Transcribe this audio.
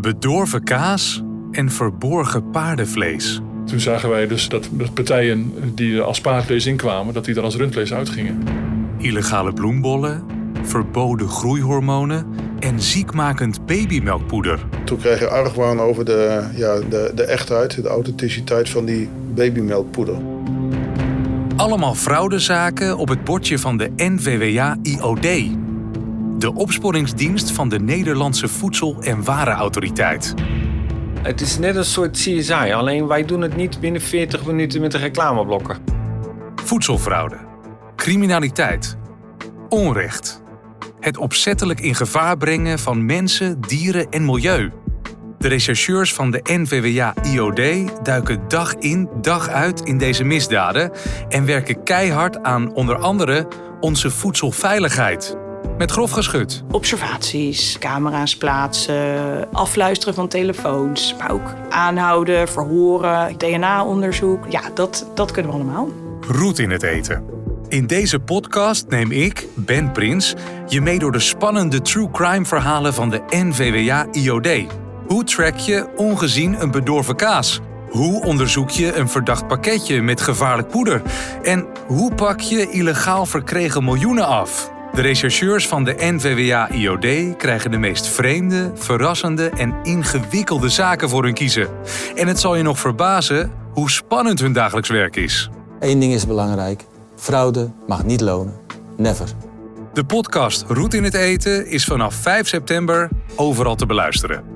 Bedorven kaas en verborgen paardenvlees. Toen zagen wij dus dat de partijen die er als paardvlees inkwamen, dat die er als rundvlees uitgingen. Illegale bloembollen, verboden groeihormonen en ziekmakend babymelkpoeder. Toen kreeg je argwaan over de, ja, de, de echtheid, de authenticiteit van die babymelkpoeder. Allemaal fraudezaken op het bordje van de NVWA-IOD. De opsporingsdienst van de Nederlandse Voedsel- en Warenautoriteit. Het is net een soort CSI, alleen wij doen het niet binnen 40 minuten met de reclameblokken. Voedselfraude, criminaliteit, onrecht. Het opzettelijk in gevaar brengen van mensen, dieren en milieu. De rechercheurs van de NVWA-IOD duiken dag in, dag uit in deze misdaden en werken keihard aan onder andere onze voedselveiligheid. Met grof geschut. Observaties, camera's plaatsen, afluisteren van telefoons, maar ook aanhouden, verhoren, DNA-onderzoek. Ja, dat, dat kunnen we allemaal. Roet in het eten. In deze podcast neem ik, Ben Prins, je mee door de spannende true crime verhalen van de NVWA-IOD. Hoe track je ongezien een bedorven kaas? Hoe onderzoek je een verdacht pakketje met gevaarlijk poeder? En hoe pak je illegaal verkregen miljoenen af? De rechercheurs van de NVWA-IOD krijgen de meest vreemde, verrassende en ingewikkelde zaken voor hun kiezen. En het zal je nog verbazen hoe spannend hun dagelijks werk is. Eén ding is belangrijk. Fraude mag niet lonen. Never. De podcast Roet in het Eten is vanaf 5 september overal te beluisteren.